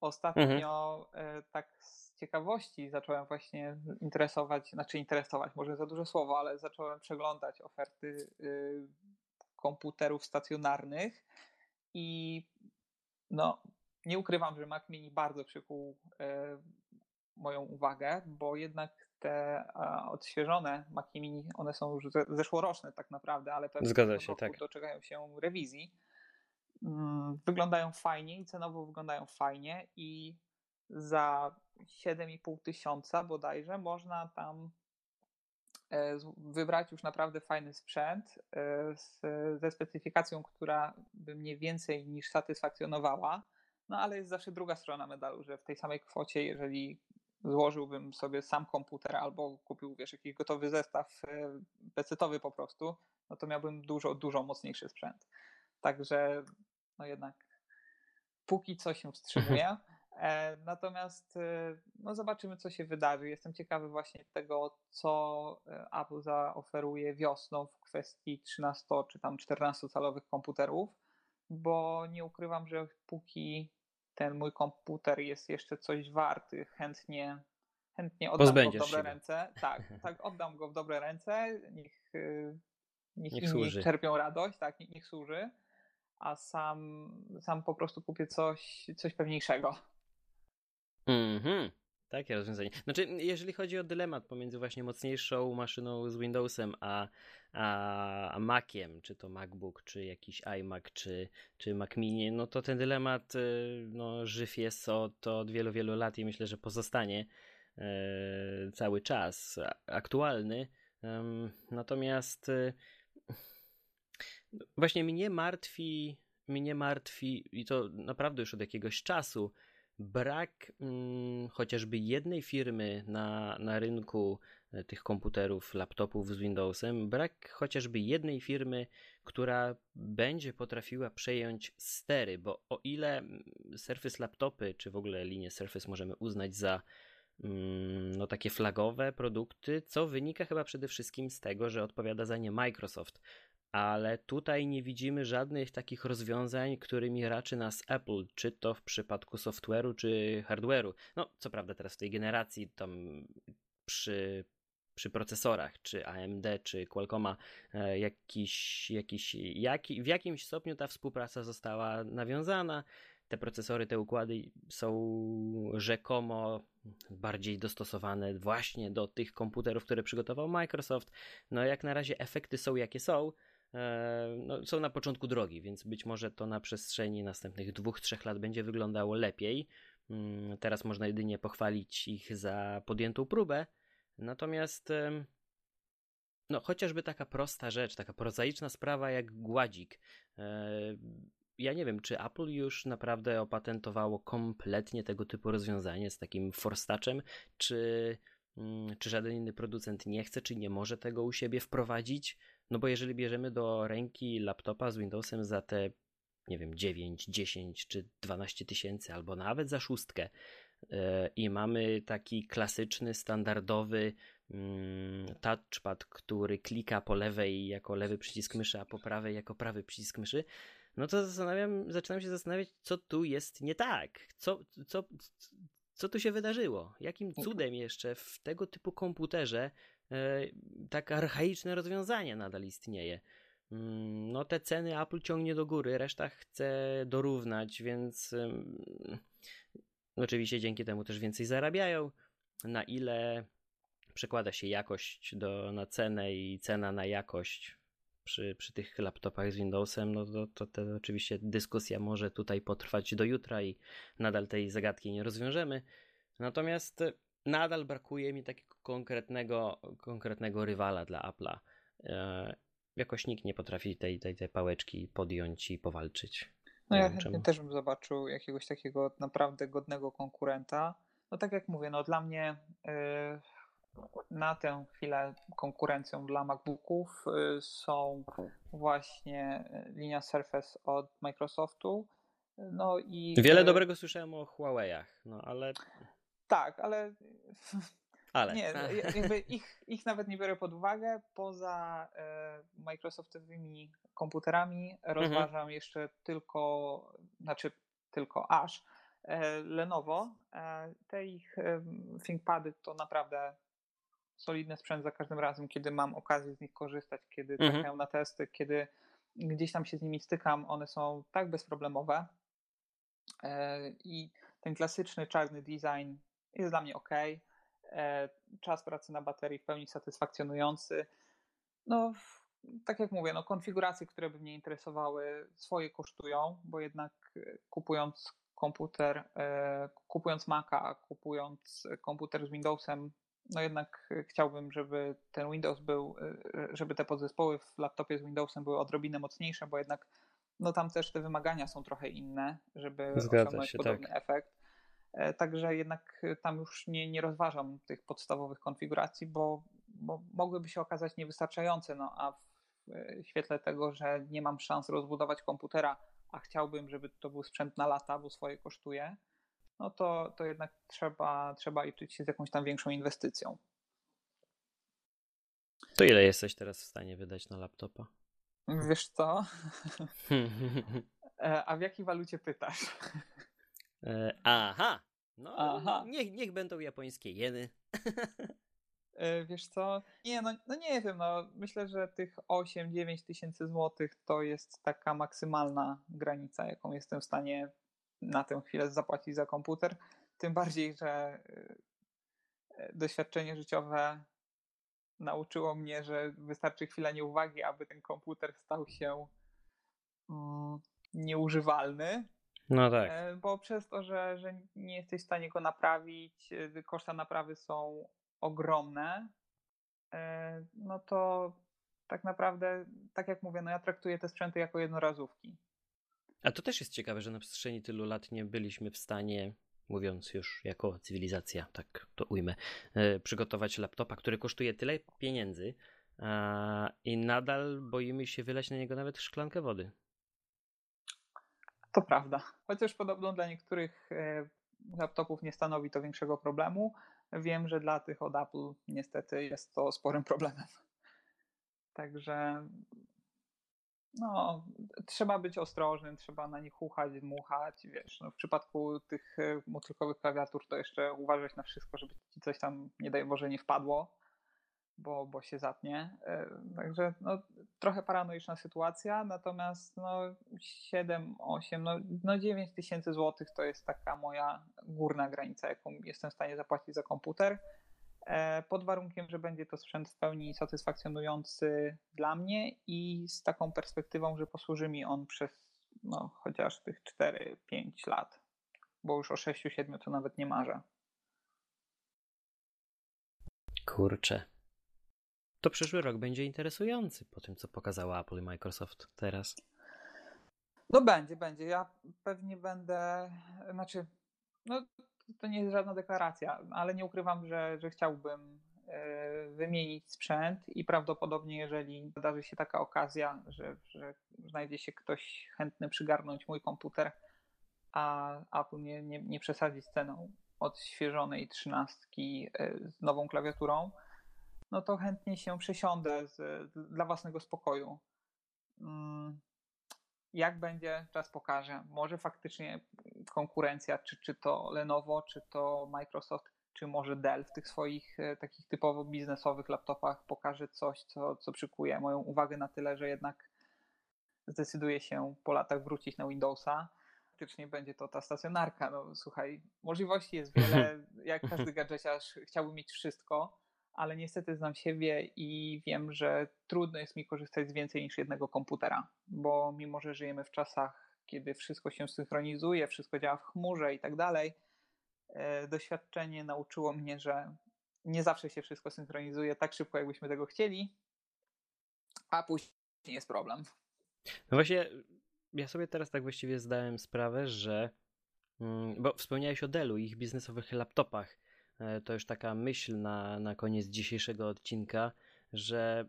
Ostatnio mhm. tak ciekawości zacząłem właśnie interesować, znaczy interesować, może za duże słowo, ale zacząłem przeglądać oferty y, komputerów stacjonarnych i no, nie ukrywam, że Mac Mini bardzo przykuł y, moją uwagę, bo jednak te odświeżone Mac Mini, one są już zeszłoroczne tak naprawdę, ale pewnie Zgadza się, tak. doczekają się rewizji. Mm, wyglądają fajnie i cenowo wyglądają fajnie i za 7,5 tysiąca bodajże można tam e, wybrać już naprawdę fajny sprzęt e, z, ze specyfikacją, która by mnie więcej niż satysfakcjonowała. no ale jest zawsze druga strona medalu, że w tej samej kwocie, jeżeli złożyłbym sobie sam komputer albo kupił, wiesz, jakiś gotowy zestaw e, pecetowy po prostu, no to miałbym dużo, dużo mocniejszy sprzęt. Także no jednak póki co się wstrzymuje. E, natomiast e, no zobaczymy, co się wydarzy. Jestem ciekawy właśnie tego, co Apple zaoferuje wiosną w kwestii 13 czy tam 14-calowych komputerów, bo nie ukrywam, że póki ten mój komputer jest jeszcze coś warty, chętnie, chętnie oddam Pozbędziesz go w dobre się. ręce. Tak, tak, oddam go w dobre ręce, niech, niech, Niech inni służy. czerpią radość, tak, niech, niech służy, a sam, sam po prostu kupię coś, coś pewniejszego. Mhm. Takie rozwiązanie. Znaczy, jeżeli chodzi o dylemat pomiędzy właśnie mocniejszą maszyną z Windowsem a, a, a Maciem, czy to MacBook, czy jakiś iMac, czy, czy Mac Mini, no to ten dylemat y, no, żyw jest od, od wielu, wielu lat i myślę, że pozostanie e, cały czas aktualny. Em, Natomiast y, właśnie mnie martwi, mnie martwi i to naprawdę już od jakiegoś czasu brak mm, chociażby jednej firmy na, na rynku e, tych komputerów, laptopów z Windowsem, brak chociażby jednej firmy, która będzie potrafiła przejąć stery, bo o ile mm, Surface laptopy, czy w ogóle linię Surface możemy uznać za mm, no takie flagowe produkty, co wynika chyba przede wszystkim z tego, że odpowiada za nie Microsoft. Ale tutaj nie widzimy żadnych takich rozwiązań, którymi raczy nas Apple, czy to w przypadku software'u, czy hardware'u. No, co prawda teraz w tej generacji tam przy, przy procesorach, czy AMD, czy Qualcomma, e, jakiś, jakiś, jaki, w jakimś stopniu ta współpraca została nawiązana. Te procesory, te układy są rzekomo bardziej dostosowane właśnie do tych komputerów, które przygotował Microsoft. No jak na razie efekty są jakie są. E, No, są na początku drogi, więc być może to na przestrzeni następnych dwóch, trzech lat będzie wyglądało lepiej. Mm, Teraz można jedynie pochwalić ich za podjętą próbę. Natomiast no, chociażby taka prosta rzecz, taka prozaiczna sprawa jak gładzik. E, Ja nie wiem, czy Apple już naprawdę opatentowało kompletnie tego typu rozwiązanie z takim forstaczem, czy, mm, czy żaden inny producent nie chce, czy nie może tego u siebie wprowadzić. No bo jeżeli bierzemy do ręki laptopa z Windowsem za te, nie wiem, 9, 10 czy 12 tysięcy, albo nawet za szóstkę, e, i mamy taki klasyczny, standardowy mm, touchpad, który klika po lewej jako lewy przycisk myszy, a po prawej jako prawy przycisk myszy, no to zastanawiam, zaczynam się zastanawiać, co tu jest nie tak. Co, co, co tu się wydarzyło? Jakim cudem jeszcze w tego typu komputerze tak archaiczne rozwiązanie nadal istnieje? Mm, No, te ceny Apple ciągnie do góry, reszta chce dorównać, więc oczywiście dzięki temu też więcej zarabiają. Na ile przekłada się jakość do, na cenę i cena na jakość przy, przy tych laptopach z Windowsem, no to, to, to oczywiście dyskusja może tutaj potrwać do jutra i nadal tej zagadki nie rozwiążemy. Natomiast e, nadal brakuje mi takiego konkretnego, konkretnego rywala dla Apple'a. E, jakoś nikt nie potrafi tej, tej, tej pałeczki podjąć i powalczyć. No Nie ja chętnie też bym zobaczył jakiegoś takiego naprawdę godnego konkurenta. No tak jak mówię, no dla mnie y, na tę chwilę konkurencją dla MacBooków y, są właśnie linia Surface od Microsoftu. No i Wiele dobrego słyszałem o Huawei'ach, no ale. Tak, ale ale. nie, no, jakby ich, ich nawet nie biorę pod uwagę. Poza e, Microsoftowymi komputerami rozważam jeszcze tylko, znaczy tylko aż e, Lenovo. E, te ich ThinkPady to naprawdę solidny sprzęt za każdym razem, kiedy mam okazję z nich korzystać, kiedy Mhm. trafiają na testy, kiedy gdzieś tam się z nimi stykam, one są tak bezproblemowe. I ten klasyczny czarny design jest dla mnie ok. Czas pracy na baterii w pełni satysfakcjonujący. No, tak jak mówię, no, konfiguracje, które by mnie interesowały, swoje kosztują, bo jednak e, kupując komputer, e, kupując Maca, a kupując komputer z Windowsem, no jednak e, chciałbym, żeby ten Windows był, e, żeby te podzespoły w laptopie z Windowsem były odrobinę mocniejsze, bo jednak no tam też te wymagania są trochę inne, żeby Zgadza osiągnąć się, podobny tak. efekt. E, także jednak tam już nie, nie rozważam tych podstawowych konfiguracji, bo, bo mogłyby się okazać niewystarczające, no a w świetle tego, że nie mam szans rozbudować komputera, a chciałbym, żeby to był sprzęt na lata, bo swoje kosztuje, no to, to jednak trzeba, trzeba liczyć się z jakąś tam większą inwestycją. To ile jesteś teraz w stanie wydać na laptopa? Wiesz co? E, a w jakiej walucie pytasz? E, aha! No, aha. Niech, niech będą japońskie jeny. E, wiesz co? Nie, no, no nie wiem, no myślę, że tych 8-9 tysięcy złotych to jest taka maksymalna granica, jaką jestem w stanie na tę chwilę zapłacić za komputer. Tym bardziej, że doświadczenie życiowe nauczyło mnie, że wystarczy chwila nieuwagi, aby ten komputer stał się mm, nieużywalny. No tak. E, bo przez to, że, że nie jesteś w stanie go naprawić, e, koszta naprawy są ogromne, e, no to tak naprawdę, tak jak mówię, no ja traktuję te sprzęty jako jednorazówki. A to też jest ciekawe, że na przestrzeni tylu lat nie byliśmy w stanie mówiąc już jako cywilizacja, tak to ujmę, przygotować laptopa, który kosztuje tyle pieniędzy i nadal boimy się wylać na niego nawet szklankę wody. To prawda. Chociaż podobno dla niektórych e, laptopów nie stanowi to większego problemu, wiem, że dla tych od Apple niestety jest to sporym problemem. Także no, trzeba być ostrożnym, trzeba na nich chuchać, dmuchać, wiesz, no, w przypadku tych e, motylkowych klawiatur to jeszcze uważać na wszystko, żeby ci coś tam, nie daj Boże, nie wpadło, bo, bo się zatnie. E, także no, trochę paranoiczna sytuacja, natomiast no, 7, 8, no, no 9 tysięcy złotych to jest taka moja górna granica, jaką jestem w stanie zapłacić za komputer. E, pod warunkiem, że będzie to sprzęt w pełni satysfakcjonujący dla mnie i z taką perspektywą, że posłuży mi on przez no, chociaż tych 4-5 lat, bo już o 6-7 to nawet nie marzę. Kurczę. To przyszły rok będzie interesujący po tym, co pokazała Apple i Microsoft teraz. No będzie, będzie. Ja pewnie będę, znaczy, no to nie jest żadna deklaracja, ale nie ukrywam, że, że chciałbym e, wymienić sprzęt i prawdopodobnie, jeżeli zdarzy się taka okazja, że, że znajdzie się ktoś chętny przygarnąć mój komputer, a Apple nie, nie, nie przesadzi z ceną odświeżonej trzynastki e, z nową klawiaturą, no to chętnie się przesiądę z, dla własnego spokoju. Mm, jak będzie, czas pokaże. Może faktycznie konkurencja, czy, czy to Lenovo, czy to Microsoft, czy może Dell w tych swoich e, takich typowo biznesowych laptopach pokaże coś, co, co przykuje moją uwagę na tyle, że jednak zdecyduje się po latach wrócić na Windowsa. Faktycznie będzie to ta stacjonarka. No słuchaj, możliwości jest wiele. Jak każdy gadżeciarz chciałby mieć wszystko ale niestety znam siebie i wiem, że trudno jest mi korzystać z więcej niż jednego komputera, bo mimo, że żyjemy w czasach, kiedy wszystko się synchronizuje, wszystko działa w chmurze i tak dalej, e, doświadczenie nauczyło mnie, że nie zawsze się wszystko synchronizuje tak szybko, jakbyśmy tego chcieli, a później jest problem. No właśnie, ja sobie teraz tak właściwie zdałem sprawę, że mm, bo wspomniałeś o Dellu i ich biznesowych laptopach. E, to już taka myśl na, na koniec dzisiejszego odcinka, że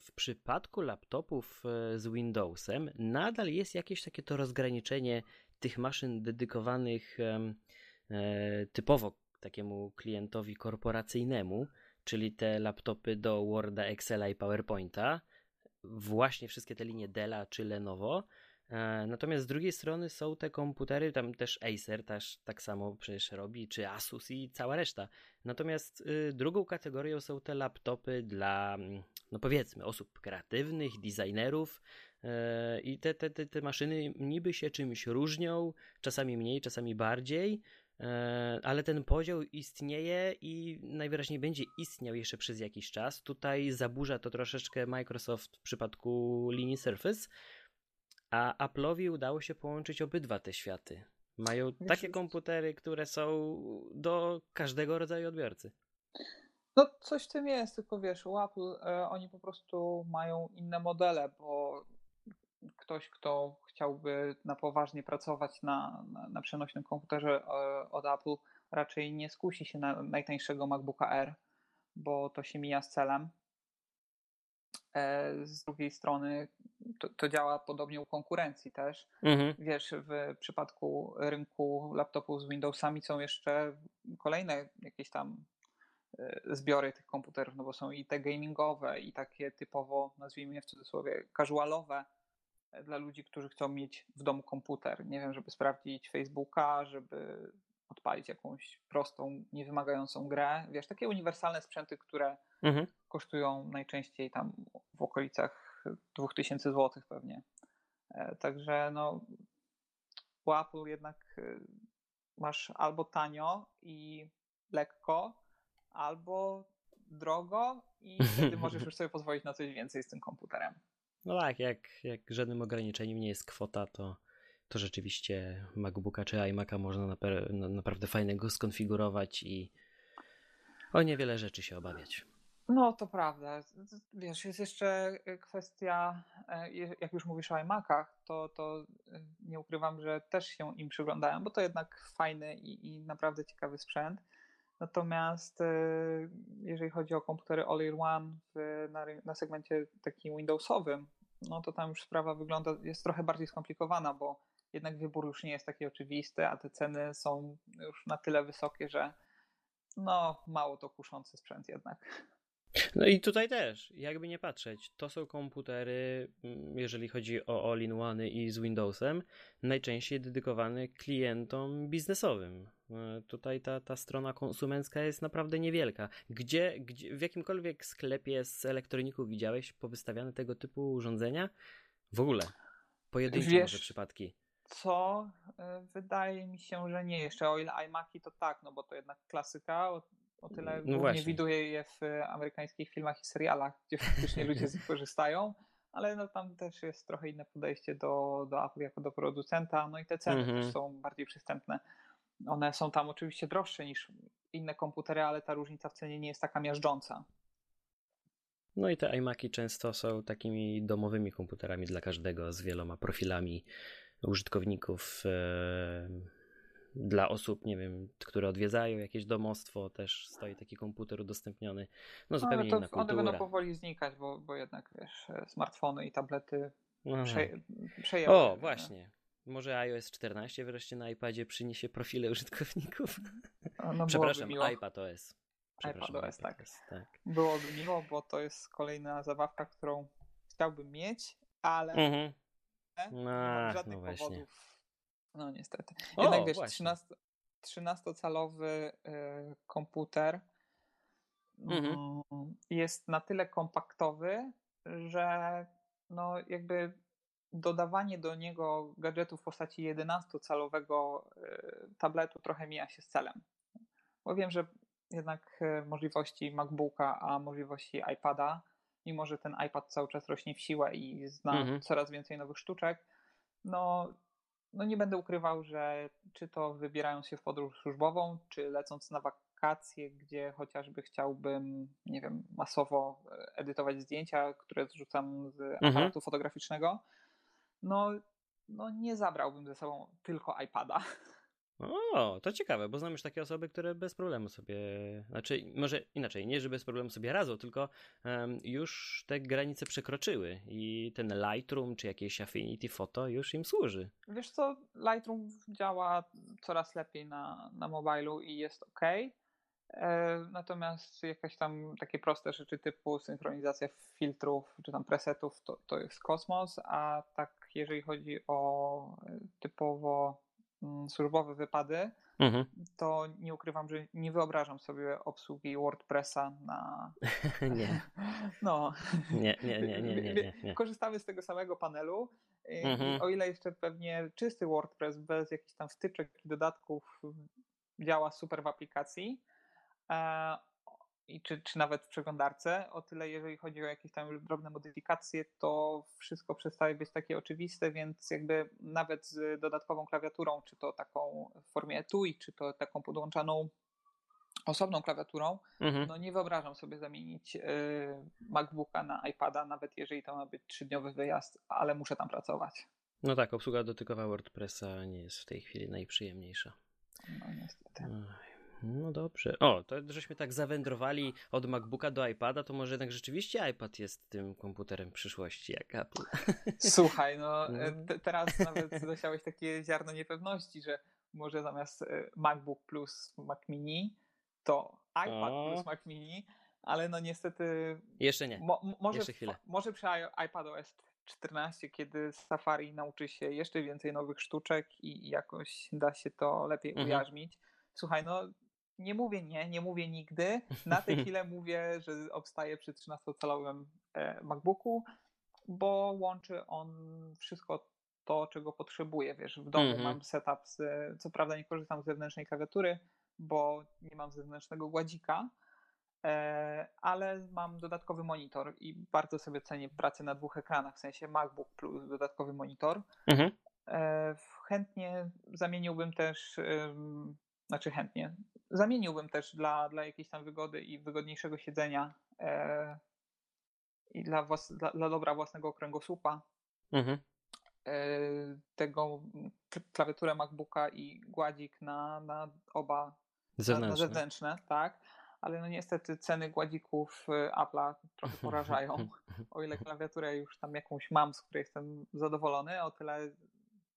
w przypadku laptopów e, z Windowsem nadal jest jakieś takie to rozgraniczenie tych maszyn dedykowanych e, typowo takiemu klientowi korporacyjnemu, czyli te laptopy do Worda, Excela i PowerPointa, właśnie wszystkie te linie Della czy Lenovo, natomiast z drugiej strony są te komputery, tam też Acer też tak samo przecież robi, czy Asus i cała reszta. Natomiast y, drugą kategorią są te laptopy dla, mm, no powiedzmy, osób kreatywnych, designerów. E, I te, te, te, te maszyny niby się czymś różnią, czasami mniej, czasami bardziej, e, ale ten podział istnieje i najwyraźniej będzie istniał jeszcze przez jakiś czas. Tutaj zaburza to troszeczkę Microsoft w przypadku linii Surface a Apple'owi udało się połączyć obydwa te światy. Mają takie komputery, które są do każdego rodzaju odbiorcy. No coś w tym jest, tylko wiesz, u Apple e, oni po prostu mają inne modele, bo ktoś, kto chciałby na poważnie pracować na, na, na przenośnym komputerze od Apple, raczej nie skusi się na najtańszego MacBooka Air, bo to się mija z celem. E, z drugiej strony to, to działa podobnie u konkurencji też. Mhm. Wiesz, w przypadku rynku laptopów z Windowsami są jeszcze kolejne jakieś tam e, zbiory tych komputerów, no bo są i te gamingowe, i takie typowo, nazwijmy je w cudzysłowie, casualowe e, dla ludzi, którzy chcą mieć w domu komputer. Nie wiem, żeby sprawdzić Facebooka, żeby odpalić jakąś prostą, niewymagającą grę. Wiesz, takie uniwersalne sprzęty, które mhm. Kosztują najczęściej tam w okolicach 2000 zł pewnie. E, także no, u Apple jednak e, masz albo tanio i lekko, albo drogo i wtedy możesz już sobie pozwolić na coś więcej z tym komputerem. No tak, jak, jak żadnym ograniczeniem nie jest kwota, to to rzeczywiście MacBooka czy iMac'a można naprawdę fajnego skonfigurować i o niewiele rzeczy się obawiać. No, to prawda. Wiesz, jest jeszcze kwestia, e, jak już mówisz o iMacach, to, to e, nie ukrywam, że też się im przyglądałem, bo to jednak fajny i, i naprawdę ciekawy sprzęt. Natomiast jeżeli chodzi o komputery All-in-One na, na segmencie takim Windowsowym, no to tam już sprawa wygląda, jest trochę bardziej skomplikowana, bo jednak wybór już nie jest taki oczywisty, a te ceny są już na tyle wysokie, że no mało to kuszący sprzęt jednak. No i tutaj też, jakby nie patrzeć, to są komputery, mm, jeżeli chodzi o all-in-one i z Windowsem, najczęściej dedykowane klientom biznesowym. E, tutaj ta, ta strona konsumencka jest naprawdę niewielka. Gdzie, gdzie, w jakimkolwiek sklepie z elektroników widziałeś powystawiane tego typu urządzenia? W ogóle. Pojedyncze Wiesz, może przypadki co e, wydaje mi się, że nie. Jeszcze o ile iMaki to tak, no bo to jednak klasyka, o, tyle no nie widuję je w amerykańskich filmach i serialach, gdzie faktycznie ludzie z nich korzystają, ale no tam też jest trochę inne podejście do, do Apple jako do producenta, no i te ceny mhm. też są bardziej przystępne. One są tam oczywiście droższe niż inne komputery, ale ta różnica w cenie nie jest taka miażdżąca. No i te iMaki często są takimi domowymi komputerami dla każdego z wieloma profilami użytkowników, e, dla osób, nie wiem, które odwiedzają jakieś domostwo, też stoi taki komputer udostępniony. No zupełnie no, to inna kultura. One będą powoli znikać, bo, bo jednak wiesz, smartfony i tablety prze, przejęły. O, właśnie. Może iOS 14 wreszcie na iPadzie przyniesie profile użytkowników. No, Przepraszam, iPad OS. iPad OS, tak. tak. Byłoby miło, bo to jest kolejna zabawka, którą chciałbym mieć, ale mhm. No, nie mam żadnych no powodów. No niestety. Jednak o, wiesz, 13, 13-calowy y, komputer mhm. Mm, jest na tyle kompaktowy, że no jakby dodawanie do niego gadżetu w postaci 11-calowego y, tabletu trochę mija się z celem. Bo wiem, że jednak y, możliwości MacBooka, a możliwości iPada mimo że ten iPad cały czas rośnie w siłę i zna mhm. coraz więcej nowych sztuczek, no, no nie będę ukrywał, że czy to wybierając się w podróż służbową, czy lecąc na wakacje, gdzie chociażby chciałbym, nie wiem, masowo e, edytować zdjęcia, które zrzucam z mhm. aparatu mhm. fotograficznego, no, no nie zabrałbym ze sobą tylko iPada. O, to ciekawe, bo znam już takie osoby, które bez problemu sobie, znaczy może inaczej, nie, że bez problemu sobie radzą, tylko um, już te granice przekroczyły i ten Lightroom czy jakieś Affinity Photo już im służy. Wiesz co, Lightroom działa coraz lepiej na, na mobilu i jest ok. E, natomiast jakieś tam takie proste rzeczy typu synchronizacja filtrów czy tam presetów to, to jest kosmos, a tak jeżeli chodzi o typowo Mm, służbowe wypady, mhm. to nie ukrywam, że nie wyobrażam sobie obsługi WordPressa na. nie. No. Nie, nie, nie, nie, nie, nie, Korzystamy z tego samego panelu. Mhm. o ile jeszcze pewnie czysty WordPress bez jakichś tam wtyczek i dodatków działa super w aplikacji, e, i czy, czy nawet w przeglądarce. O tyle, jeżeli chodzi o jakieś tam drobne modyfikacje, to wszystko przestaje być takie oczywiste, więc jakby nawet z dodatkową klawiaturą, czy to taką w formie etui, czy to taką podłączaną osobną klawiaturą, Mhm. no nie wyobrażam sobie zamienić y, MacBooka na iPada, nawet jeżeli to ma być trzydniowy wyjazd, ale muszę tam pracować. No tak, obsługa dotykowa WordPressa nie jest w tej chwili najprzyjemniejsza. No niestety. Oj, No dobrze. O, to żeśmy tak zawędrowali od MacBooka do iPada, to może jednak rzeczywiście iPad jest tym komputerem przyszłości jak Apple. Słuchaj, no No. e, te, teraz nawet zasiałeś takie ziarno niepewności, że może zamiast e, MacBook plus Mac Mini, to iPad O. plus Mac Mini, ale no niestety Jeszcze nie. Mo, może, Jeszcze chwilę. może przy iPadOS 14, kiedy Safari nauczy się jeszcze więcej nowych sztuczek i i jakoś da się to lepiej Mhm. ujarzmić. Słuchaj, no nie mówię nie, nie mówię nigdy. Na tę chwilę mówię, że obstaję przy 13-calowym e, MacBooku, bo łączy on wszystko to, czego potrzebuję. Wiesz, w domu Mhm. mam setup, z, co prawda nie korzystam z zewnętrznej klawiatury, bo nie mam zewnętrznego gładzika, E, ale mam dodatkowy monitor i bardzo sobie cenię pracę na dwóch ekranach, w sensie MacBook plus dodatkowy monitor. Mhm. E, Chętnie zamieniłbym też, znaczy chętnie, zamieniłbym też dla, dla jakiejś tam wygody i wygodniejszego siedzenia e, i dla, włas, dla, dla dobra własnego kręgosłupa Mhm. e, tego klawiaturę MacBooka i gładzik na, na oba na, na Zewnętrzne. zewnętrzne, tak. Ale no niestety ceny gładzików y, Apple'a trochę porażają. O ile klawiaturę już tam jakąś mam, z której jestem zadowolony, o tyle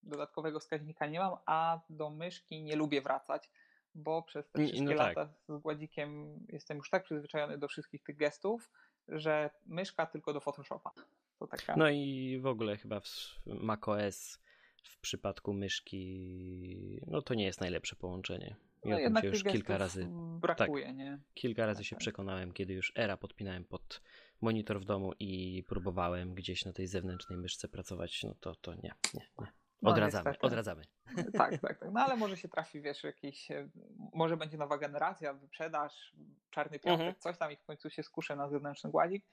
dodatkowego wskaźnika nie mam, a do myszki nie lubię wracać, bo przez te wszystkie no tak. lata z gładzikiem jestem już tak przyzwyczajony do wszystkich tych gestów, że myszka tylko do Photoshopa. To taka... No i w ogóle chyba w macOS w przypadku myszki, no to nie jest najlepsze połączenie. I no o tym się już kilka razy, brakuje, nie? kilka razy Tak, się tak. przekonałem, kiedy już era podpinałem pod monitor w domu i próbowałem gdzieś na tej zewnętrznej myszce pracować, no to, to nie, nie, nie. No, Odradzamy, niestety. odradzamy. Tak, tak, tak. No ale może się trafi, wiesz, jakiś, e, może będzie nowa generacja, wyprzedaż, czarny piątek, Mhm. coś tam i w końcu się skuszę na zewnętrzny gładzik,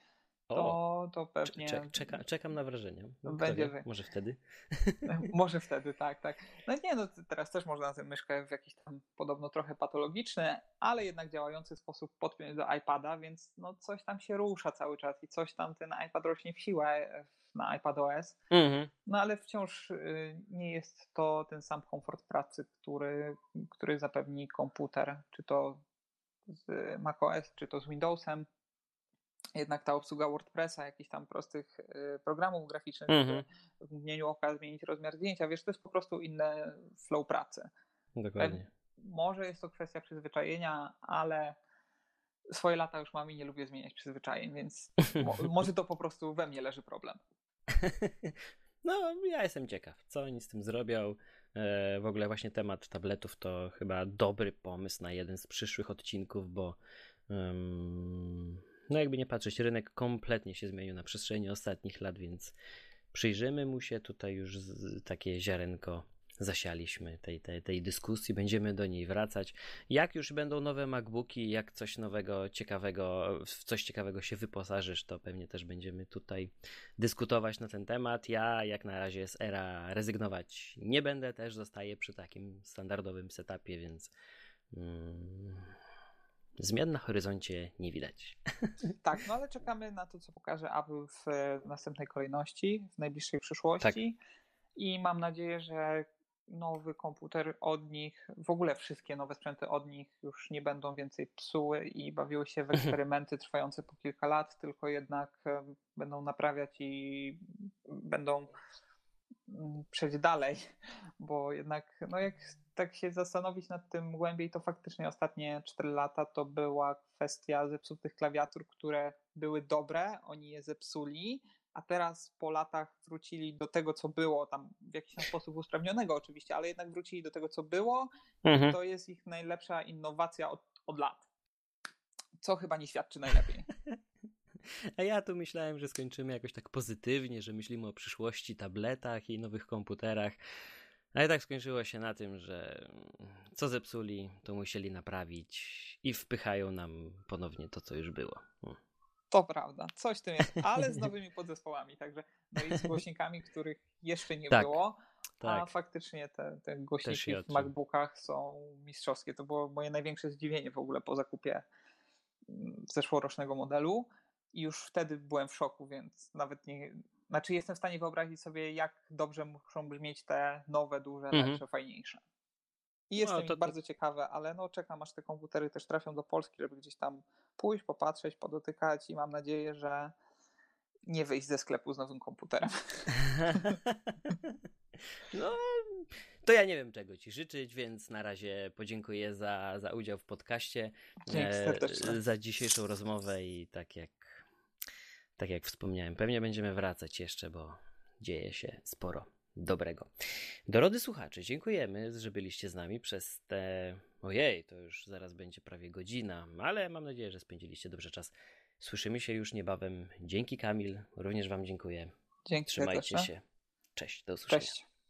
to, to pewnie czek, czeka, czekam na wrażenie. No, Będzie wie, może wtedy. może wtedy, tak, tak. No nie, no teraz też można tę myszkę w jakiś tam podobno trochę patologiczny, ale jednak działający sposób podpiąć do iPada, więc no coś tam się rusza cały czas i coś tam ten iPad rośnie w siłę e, na iPadOS. Mhm. No ale wciąż y, nie jest to ten sam komfort pracy, który, który zapewni komputer, czy to z macOS, czy to z Windowsem. Jednak ta obsługa WordPressa, jakichś tam prostych y, programów graficznych, Mhm. w mgnieniu oka zmienić rozmiar zdjęcia, wiesz, to jest po prostu inny flow pracy. Dokładnie. Może jest to kwestia przyzwyczajenia, ale swoje lata już mam i nie lubię zmieniać przyzwyczajeń, więc mo- może to po prostu we mnie leży problem. No, ja jestem ciekaw, co oni z tym zrobią. E, w ogóle właśnie temat tabletów to chyba dobry pomysł na jeden z przyszłych odcinków, bo em, no jakby nie patrzeć, rynek kompletnie się zmienił na przestrzeni ostatnich lat, więc przyjrzymy mu się. Tutaj już takie ziarenko zasialiśmy tej, tej, tej dyskusji, będziemy do niej wracać. Jak już będą nowe MacBooki, jak coś nowego, ciekawego, w coś ciekawego się wyposażysz, to pewnie też będziemy tutaj dyskutować na ten temat. Ja jak na razie z era rezygnować nie będę, też zostaję przy takim standardowym setupie, więc mm, zmian na horyzoncie nie widać. Tak, no ale czekamy na to, co pokaże Apple w następnej kolejności, w najbliższej przyszłości. I mam nadzieję, że nowy komputer od nich, w ogóle wszystkie nowe sprzęty od nich już nie będą więcej psuły i bawiły się w eksperymenty trwające po kilka lat, tylko jednak będą naprawiać i będą mm, przejść dalej, bo jednak, no jak tak się zastanowić nad tym głębiej, to faktycznie ostatnie 4 lata to była kwestia zepsutych klawiatur, które były dobre, oni je zepsuli, a teraz po latach wrócili do tego, co było, tam w jakiś tam sposób usprawnionego oczywiście, ale jednak wrócili do tego, co było. Mhm. To jest ich najlepsza innowacja od, od lat. Co chyba nie świadczy najlepiej. A ja tu myślałem, że skończymy jakoś tak pozytywnie, że myślimy o przyszłości, tabletach i nowych komputerach. Ale tak skończyło się na tym, że co zepsuli, to musieli naprawić i wpychają nam ponownie to, co już było. Mm. To prawda, coś w tym jest, ale z nowymi podzespołami, także no i z głośnikami, których jeszcze nie Tak. było. tak. a faktycznie te, te głośniki w MacBookach są mistrzowskie. To było moje największe zdziwienie w ogóle po zakupie mm, zeszłorocznego modelu i już wtedy byłem w szoku, więc nawet nie, znaczy jestem w stanie wyobrazić sobie, jak dobrze muszą brzmieć te nowe, duże, mhm. lepsze, fajniejsze. I jestem no, to, to... bardzo ciekawe, ale no czekam aż te komputery też trafią do Polski, żeby gdzieś tam pójść, popatrzeć, podotykać i mam nadzieję, że nie wyjść ze sklepu z nowym komputerem. no, to ja nie wiem czego ci życzyć, więc na razie podziękuję za, za udział w podcaście, e, za dzisiejszą rozmowę i tak jak tak jak wspomniałem, pewnie będziemy wracać jeszcze, bo dzieje się sporo dobrego. Dorody słuchacze, dziękujemy, że byliście z nami przez te. Ojej, to już zaraz będzie prawie godzina, ale mam nadzieję, że spędziliście dobrze czas. Słyszymy się już niebawem. Dzięki Kamil, również Wam dziękuję. Dzięki. Trzymajcie się. Cześć, do usłyszenia. Cześć.